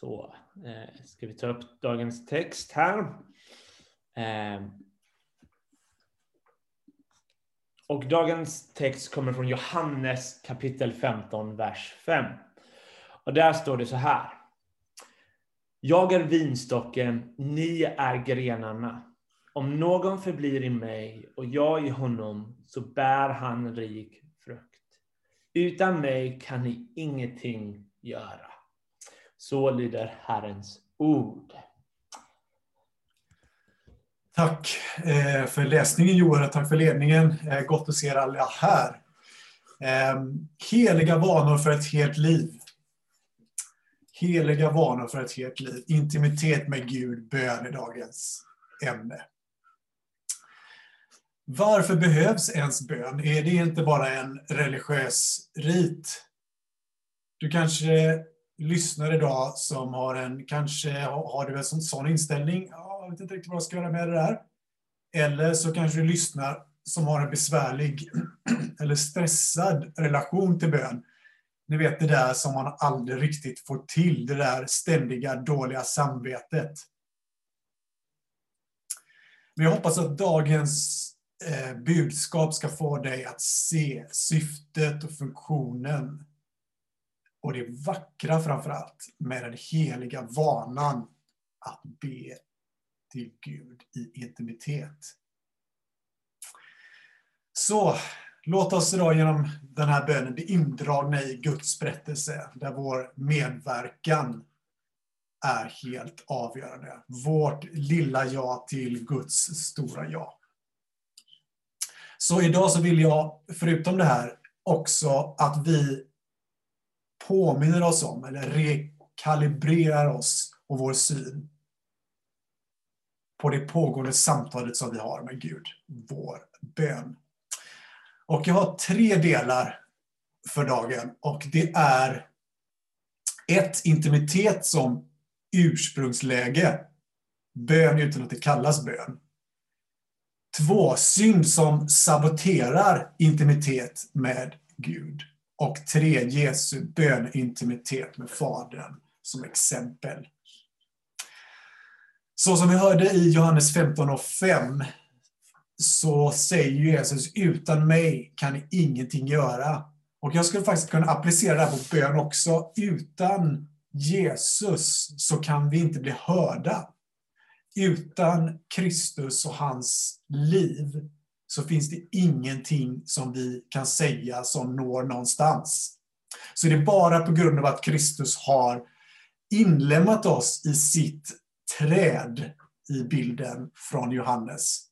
Så eh, ska vi ta upp dagens text här. Eh, och dagens text kommer från Johannes kapitel 15, vers 5. Och där står det så här. Jag är vinstocken, ni är grenarna. Om någon förblir i mig och jag i honom, så bär han rik frukt. Utan mig kan ni ingenting göra. Så lyder Herrens ord. Tack eh, för läsningen Johan och tack för ledningen. Eh, gott att se er alla här. Ehm, heliga vanor för ett helt liv. Heliga vanor för ett helt liv. Intimitet med Gud, bön i dagens ämne. Varför behövs ens bön? Är det inte bara en religiös rit? Du kanske lyssnar idag som har en, kanske har du en sån inställning, jag vet inte riktigt vad jag ska göra med det där. Eller så kanske du lyssnar som har en besvärlig eller stressad relation till bön. Ni vet det där som man aldrig riktigt får till, det där ständiga dåliga samvetet. Men jag hoppas att dagens eh, budskap ska få dig att se syftet och funktionen och det vackra framför allt med den heliga vanan att be till Gud i intimitet. Så låt oss idag genom den här bönen bli indragna i Guds berättelse där vår medverkan är helt avgörande. Vårt lilla ja till Guds stora ja. Så idag så vill jag, förutom det här, också att vi påminner oss om, eller rekalibrerar oss och vår syn på det pågående samtalet som vi har med Gud, vår bön. Och jag har tre delar för dagen och det är ett, intimitet som ursprungsläge, bön utan att det kallas bön. Två, synd som saboterar intimitet med Gud. Och tre, Jesu bönintimitet med Fadern som exempel. Så som vi hörde i Johannes 15 och 5 så säger Jesus, utan mig kan ni ingenting göra. Och jag skulle faktiskt kunna applicera det här på bön också. Utan Jesus så kan vi inte bli hörda. Utan Kristus och hans liv så finns det ingenting som vi kan säga som når någonstans. Så det är bara på grund av att Kristus har inlämnat oss i sitt träd i bilden från Johannes.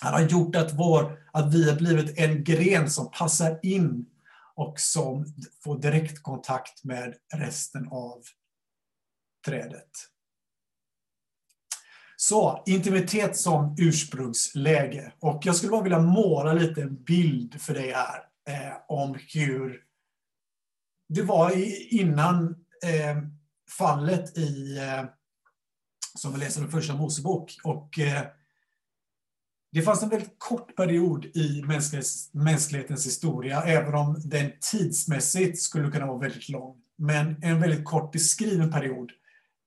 Han har gjort att, vår, att vi har blivit en gren som passar in och som får direktkontakt med resten av trädet. Så, intimitet som ursprungsläge. Och jag skulle bara vilja måla lite en bild för dig här eh, om hur det var innan eh, fallet i, eh, som vi läser i Första Mosebok. Och, eh, det fanns en väldigt kort period i mänsklighetens historia, även om den tidsmässigt skulle kunna vara väldigt lång. Men en väldigt kort beskriven period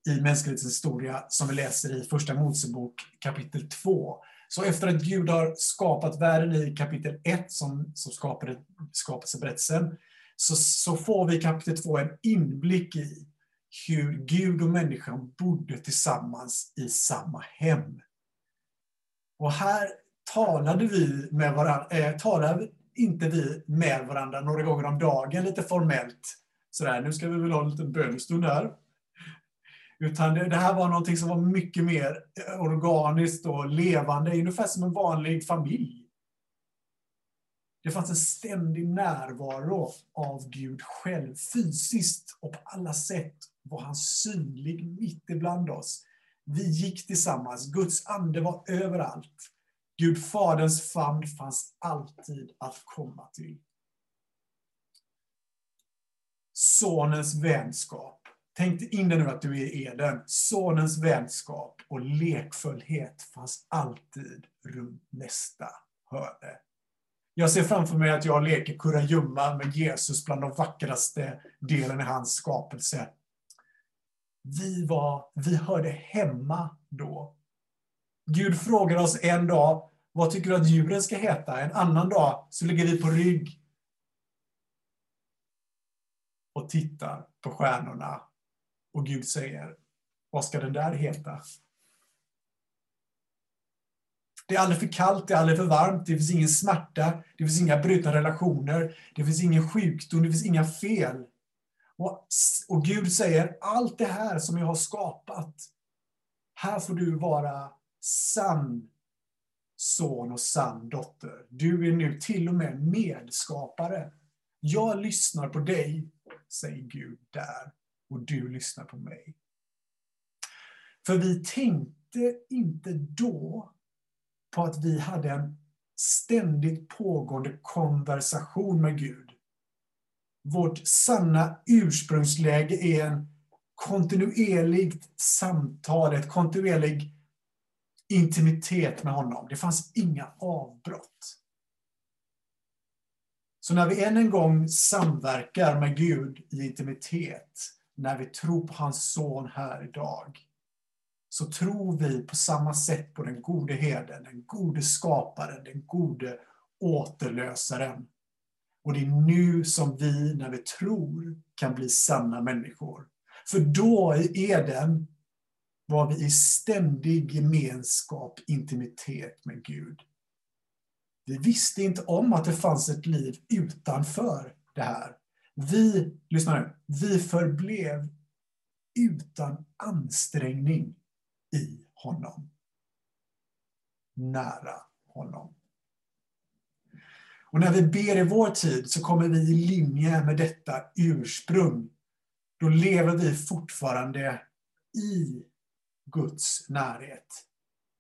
i mänsklighetens historia som vi läser i Första Mosebok kapitel 2. Så efter att Gud har skapat världen i kapitel 1 som, som skapade skapelseberättelsen, så, så får vi i kapitel 2 en inblick i hur Gud och människan bodde tillsammans i samma hem. Och här talade vi med varandra, eh, talade inte vi med varandra några gånger om dagen lite formellt. Sådär, nu ska vi väl ha en liten bönestund här. Utan det, det, här var någonting som var mycket mer eh, organiskt och levande, ungefär som en vanlig familj. Det fanns en ständig närvaro av Gud själv, fysiskt och på alla sätt var han synlig mitt ibland oss. Vi gick tillsammans, Guds ande var överallt. Gud Faderns famn fanns alltid att komma till. Sonens vänskap Tänk dig in det nu att du är i Eden. Sonens vänskap och lekfullhet fanns alltid runt nästa hörne. Jag ser framför mig att jag leker kurragömma med Jesus bland de vackraste delen i hans skapelse. Vi, var, vi hörde hemma då. Gud frågar oss en dag, vad tycker du att djuren ska heta? En annan dag så ligger vi på rygg och tittar på stjärnorna. Och Gud säger, vad ska den där heta? Det är aldrig för kallt, det är aldrig för varmt, det finns ingen smärta, det finns inga brutna relationer, det finns ingen sjukdom, det finns inga fel. Och, och Gud säger, allt det här som jag har skapat, här får du vara sann son och sann dotter. Du är nu till och med medskapare. Jag lyssnar på dig, säger Gud där, och du lyssnar på mig. För vi tänkte inte då på att vi hade en ständigt pågående konversation med Gud. Vårt sanna ursprungsläge är en kontinuerligt samtal, ett kontinuerlig intimitet med honom. Det fanns inga avbrott. Så när vi än en gång samverkar med Gud i intimitet, när vi tror på hans son här idag, så tror vi på samma sätt på den gode herden, den gode skaparen, den gode återlösaren. Och det är nu som vi, när vi tror, kan bli sanna människor. För då i Eden var vi i ständig gemenskap, intimitet med Gud. Vi visste inte om att det fanns ett liv utanför det här. Vi, lyssna nu, vi förblev utan ansträngning i honom. Nära honom. Och när vi ber i vår tid så kommer vi i linje med detta ursprung. Då lever vi fortfarande i Guds närhet.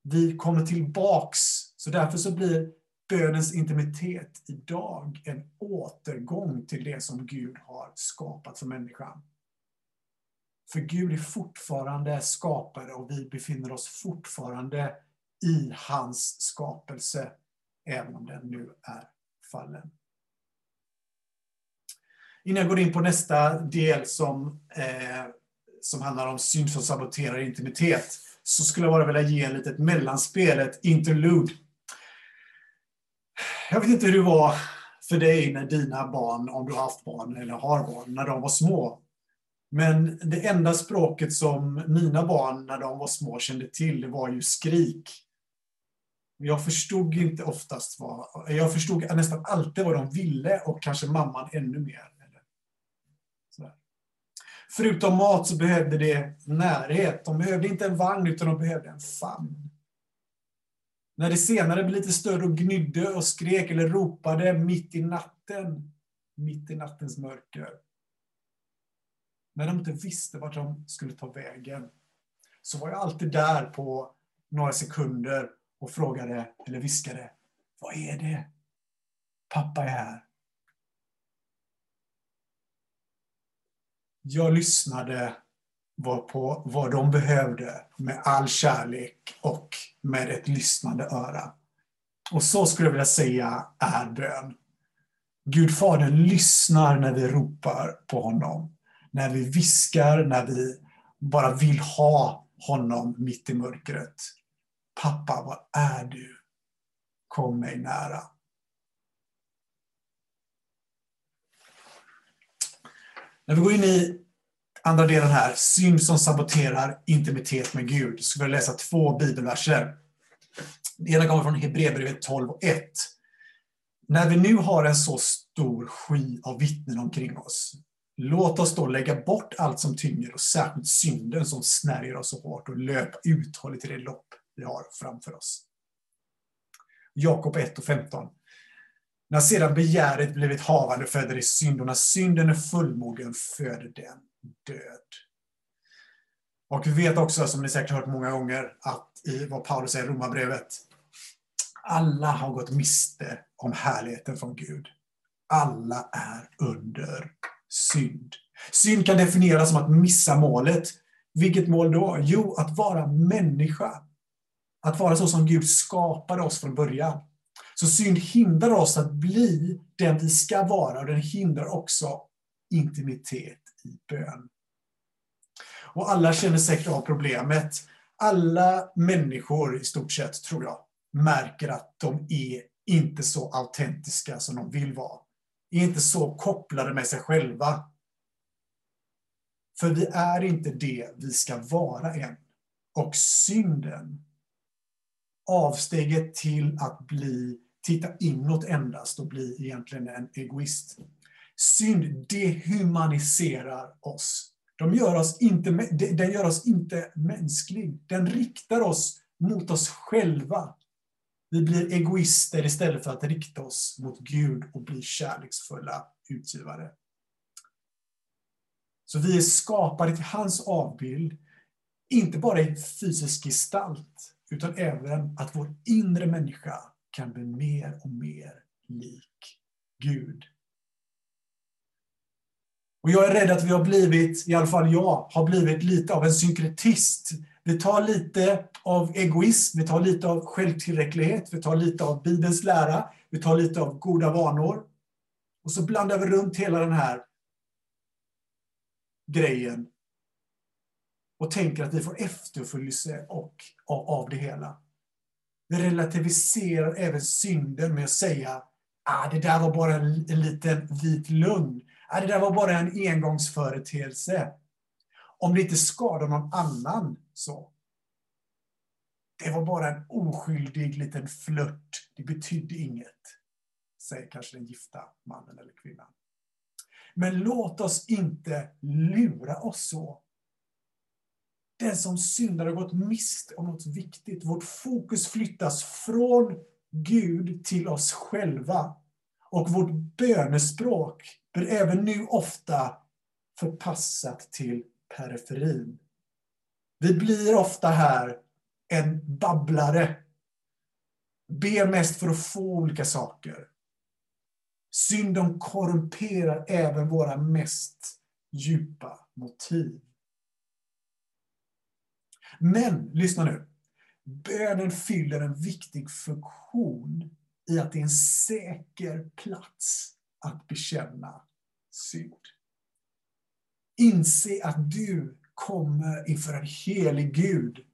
Vi kommer tillbaks, så därför så blir bönens intimitet idag en återgång till det som Gud har skapat för människan. För Gud är fortfarande skapare och vi befinner oss fortfarande i hans skapelse, även om den nu är fallen. Innan jag går in på nästa del som, eh, som handlar om synd som saboterar intimitet, så skulle jag bara vilja ge en litet mellanspel, ett interlude. Jag vet inte hur det var för dig när dina barn, om du har haft barn eller har barn, när de var små. Men det enda språket som mina barn när de var små kände till, det var ju skrik. Jag förstod inte oftast vad, jag förstod nästan alltid vad de ville och kanske mamman ännu mer. Förutom mat så behövde det närhet. De behövde inte en vagn utan de behövde en famn. När det senare blev lite större och gnydde och skrek eller ropade mitt i natten, mitt i nattens mörker, när de inte visste vart de skulle ta vägen, så var jag alltid där på några sekunder och frågade, eller viskade, vad är det? Pappa är här. Jag lyssnade på vad de behövde med all kärlek och med ett lyssnande öra. Och så skulle jag vilja säga är bön. Gud Fadern lyssnar när vi ropar på honom när vi viskar, när vi bara vill ha honom mitt i mörkret. Pappa, var är du? Kom mig nära. När vi går in i andra delen här, synd som saboterar intimitet med Gud, så ska vi läsa två bibelverser. Den ena kommer från Hebreerbrevet 12 och 1. När vi nu har en så stor sky av vittnen omkring oss, Låt oss då lägga bort allt som tynger och särskilt synden som snärjer oss så hårt och löpa uthålligt i det lopp vi har framför oss. Jakob 1 och 15. När sedan begäret blivit havande föder det synd och när synden är fullmogen föder den död. Och vi vet också, som ni säkert hört många gånger, att i vad Paulus säger i Romarbrevet, alla har gått miste om härligheten från Gud. Alla är under synd. Synd kan definieras som att missa målet. Vilket mål då? Jo, att vara människa. Att vara så som Gud skapade oss från början. Så synd hindrar oss att bli den vi ska vara och den hindrar också intimitet i bön. Och alla känner säkert av problemet. Alla människor i stort sett, tror jag, märker att de är inte så autentiska som de vill vara. Är inte så kopplade med sig själva. För vi är inte det vi ska vara än. Och synden, avsteget till att bli, titta inåt endast och bli egentligen en egoist. Synd dehumaniserar oss. De gör oss inte, den gör oss inte mänsklig. Den riktar oss mot oss själva. Vi blir egoister istället för att rikta oss mot Gud och bli kärleksfulla utgivare. Så vi är skapade till hans avbild, inte bara i fysisk gestalt, utan även att vår inre människa kan bli mer och mer lik Gud. Och jag är rädd att vi har blivit, i alla fall jag, har blivit lite av en synkretist. Vi tar lite av egoism, vi tar lite av självtillräcklighet, vi tar lite av Bibelns lära, vi tar lite av goda vanor. Och så blandar vi runt hela den här grejen och tänker att vi får efterföljelse och, av det hela. Vi relativiserar även synden med att säga ah, det där var bara en, en liten vit lugn. Ah, det där var bara en engångsföreteelse. Om det inte skadar någon annan så. Det var bara en oskyldig liten flört. Det betydde inget, säger kanske den gifta mannen eller kvinnan. Men låt oss inte lura oss så. Den som syndar har gått miste om något viktigt. Vårt fokus flyttas från Gud till oss själva. Och vårt bönespråk blir även nu ofta förpassat till periferin. Vi blir ofta här en babblare. Ber mest för att få olika saker. Synden korrumperar även våra mest djupa motiv. Men, lyssna nu. Bönen fyller en viktig funktion i att det är en säker plats att bekänna synd. Inse att du kommer inför en helig Gud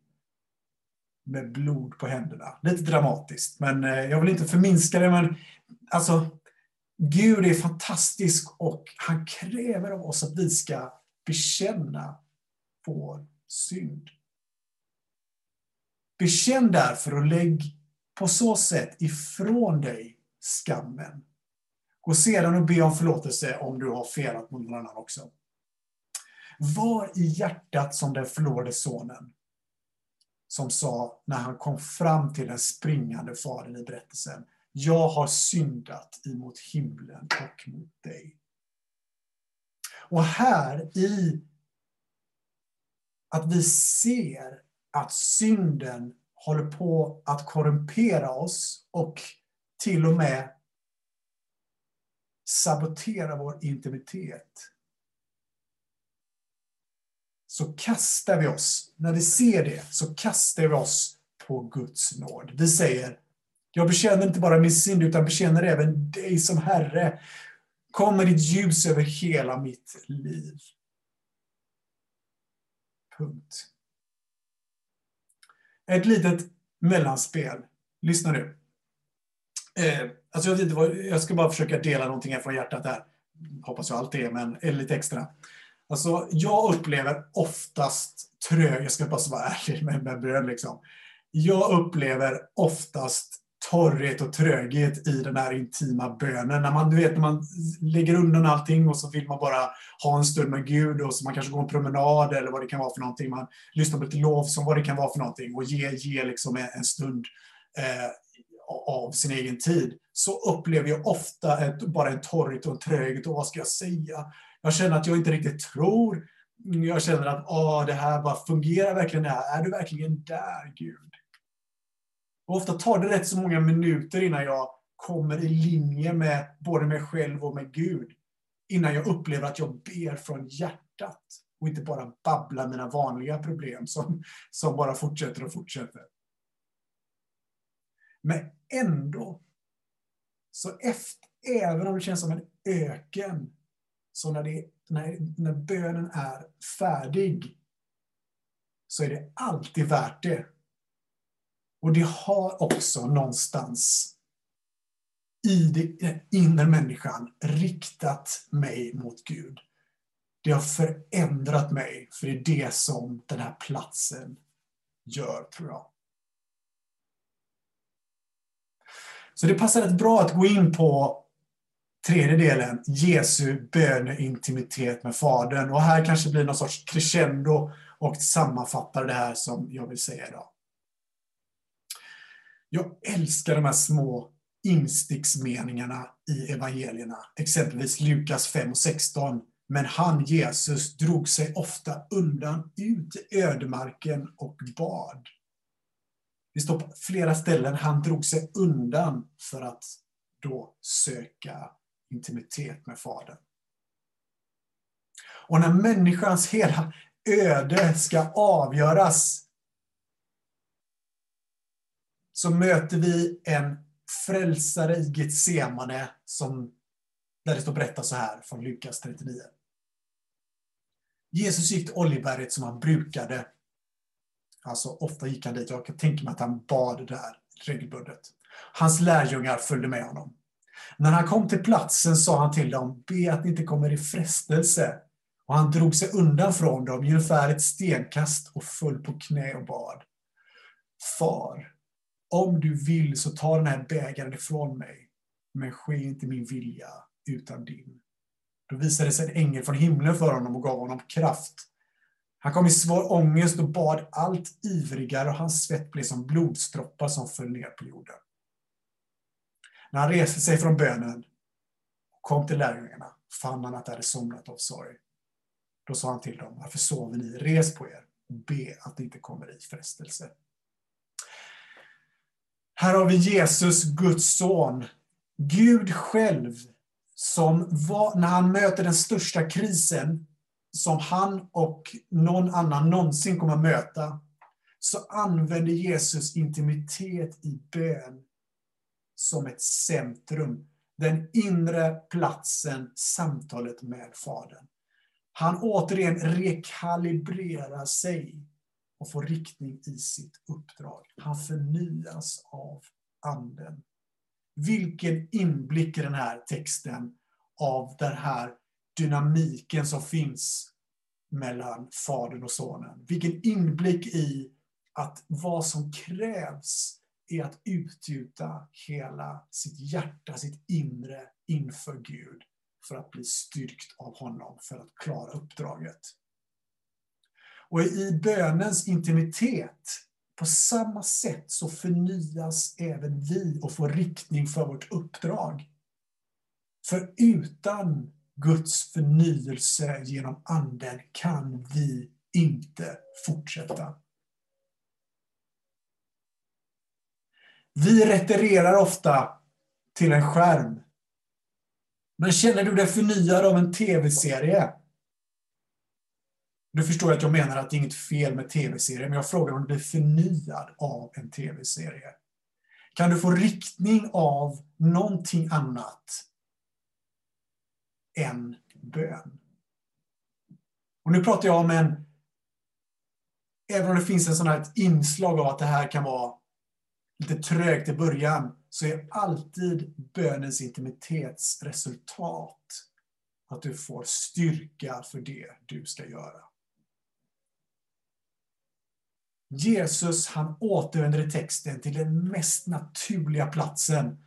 med blod på händerna. Lite dramatiskt, men eh, jag vill inte förminska det. Men alltså, Gud är fantastisk och han kräver av oss att vi ska bekänna vår synd. Bekänn därför och lägg på så sätt ifrån dig skammen. Gå sedan och be om förlåtelse om du har felat mot någon annan också. Var i hjärtat som den förlorade sonen som sa när han kom fram till den springande fadern i berättelsen. Jag har syndat emot himlen och mot dig. Och här i att vi ser att synden håller på att korrumpera oss och till och med sabotera vår intimitet. Så kastar vi oss, när vi ser det, så kastar vi oss på Guds nåd. Vi säger, jag bekänner inte bara min synd utan bekänner även dig som Herre. Kom med ditt ljus över hela mitt liv. Punkt. Ett litet mellanspel. Lyssna nu. Eh, alltså jag, vet inte vad, jag ska bara försöka dela någonting här från hjärtat här. Hoppas jag alltid är, men är lite extra. Alltså, jag upplever oftast trög, jag ska bara vara ärlig med, med bröd liksom. Jag upplever oftast torrhet och tröghet i den här intima bönen. När man, du vet, när man lägger undan allting och så vill man bara ha en stund med Gud och så man kanske går en promenad eller vad det kan vara för någonting. Man lyssnar på lite lov, som vad det kan vara för någonting och ger ge liksom en stund eh, av sin egen tid. Så upplever jag ofta ett, bara en torrhet och en tröghet och vad ska jag säga? Jag känner att jag inte riktigt tror. Jag känner att ah, det här bara fungerar verkligen det här. Är du verkligen där Gud? Och ofta tar det rätt så många minuter innan jag kommer i linje med både mig själv och med Gud. Innan jag upplever att jag ber från hjärtat och inte bara babblar mina vanliga problem som, som bara fortsätter och fortsätter. Men ändå, så efter, även om det känns som en öken, så när, det, när, när bönen är färdig så är det alltid värt det. Och det har också någonstans i den inre människan riktat mig mot Gud. Det har förändrat mig, för det är det som den här platsen gör, tror jag. Så det passar rätt bra att gå in på tredje delen, Jesu böneintimitet med Fadern. Och här kanske blir någon sorts crescendo och sammanfattar det här som jag vill säga idag. Jag älskar de här små insticksmeningarna i evangelierna. Exempelvis Lukas 5 och 16. Men han, Jesus, drog sig ofta undan ut i ödemarken och bad. Det står på flera ställen, han drog sig undan för att då söka intimitet med Fadern. Och när människans hela öde ska avgöras så möter vi en frälsare i Getsemane som, där det står berättat så här från Lukas 39. Jesus gick till Oljeberget som han brukade. Alltså ofta gick han dit. Jag kan tänka mig att han bad där regelbundet. Hans lärjungar följde med honom. När han kom till platsen sa han till dem, be att ni inte kommer i frestelse. Och han drog sig undan från dem, ungefär ett stenkast och föll på knä och bad. Far, om du vill så ta den här bägaren ifrån mig, men ske inte min vilja utan din. Då visade sig en ängel från himlen för honom och gav honom kraft. Han kom i svår ångest och bad allt ivrigare och hans svett blev som blodsdroppar som föll ner på jorden. När han reste sig från bönen och kom till lärjungarna fann han att de hade somnat av sorg. Då sa han till dem, varför sover ni? Res på er och be att ni inte kommer i frestelse. Här har vi Jesus, Guds son. Gud själv, som var, när han möter den största krisen som han och någon annan någonsin kommer att möta, så använder Jesus intimitet i bön som ett centrum. Den inre platsen, samtalet med Fadern. Han återigen rekalibrerar sig och får riktning i sitt uppdrag. Han förnyas av Anden. Vilken inblick i den här texten av den här dynamiken som finns mellan Fadern och Sonen. Vilken inblick i att vad som krävs är att utgjuta hela sitt hjärta, sitt inre inför Gud för att bli styrkt av honom för att klara uppdraget. Och i bönens intimitet, på samma sätt så förnyas även vi och får riktning för vårt uppdrag. För utan Guds förnyelse genom Anden kan vi inte fortsätta. Vi retirerar ofta till en skärm. Men känner du dig förnyad av en tv-serie? Du förstår att jag menar att det är inget fel med tv-serier, men jag frågar om du blir förnyad av en tv-serie. Kan du få riktning av någonting annat än bön? Och nu pratar jag om en... Även om det finns en sån här inslag av att det här kan vara lite trögt i början, så är alltid bönens intimitetsresultat att du får styrka för det du ska göra. Jesus han återvänder i texten till den mest naturliga platsen.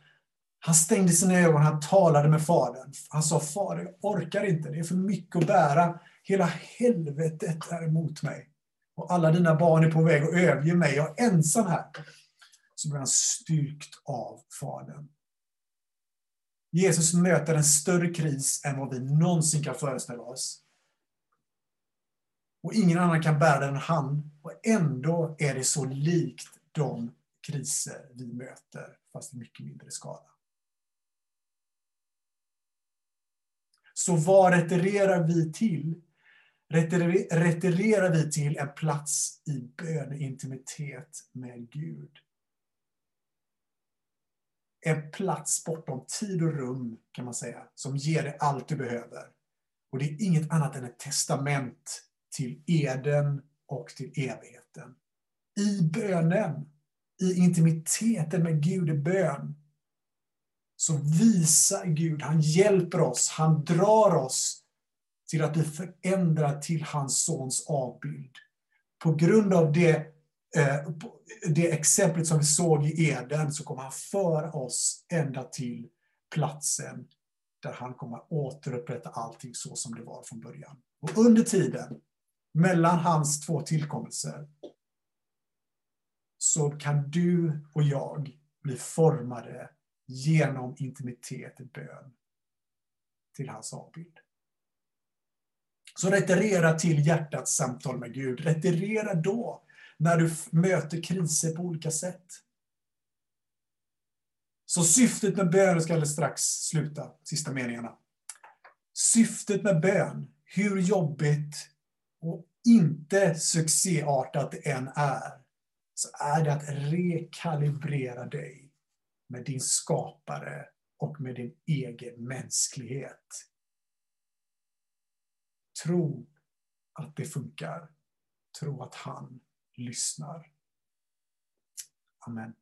Han stängde sina ögon, han talade med Fadern. Han sa, Fader, jag orkar inte, det är för mycket att bära. Hela helvetet är emot mig. Och alla dina barn är på väg att överge mig. Jag är ensam här. Så blir han styrkt av Fadern. Jesus möter en större kris än vad vi någonsin kan föreställa oss. Och ingen annan kan bära den än han. Och ändå är det så likt de kriser vi möter, fast i mycket mindre skala. Så vad retirerar vi till? Retirerar vi till en plats i böneintimitet med Gud? En plats bortom tid och rum, kan man säga, som ger dig allt du behöver. Och det är inget annat än ett testament till eden och till evigheten. I bönen, i intimiteten med Gud i bön, så visar Gud, han hjälper oss, han drar oss till att bli förändrad till hans sons avbild. På grund av det, eh, det exemplet som vi såg i Eden så kommer han föra oss ända till platsen där han kommer återupprätta allting så som det var från början. Och under tiden, mellan hans två tillkommelser, så kan du och jag bli formade genom intimitet i bön till hans avbild. Så retirera till hjärtats samtal med Gud. Retirera då, när du möter kriser på olika sätt. Så syftet med bön, ska alldeles strax sluta, sista meningarna. Syftet med bön, hur jobbigt och inte succéartat det än är, så är det att rekalibrera dig med din skapare och med din egen mänsklighet. Tro att det funkar. Tro att han lyssnar. Amen.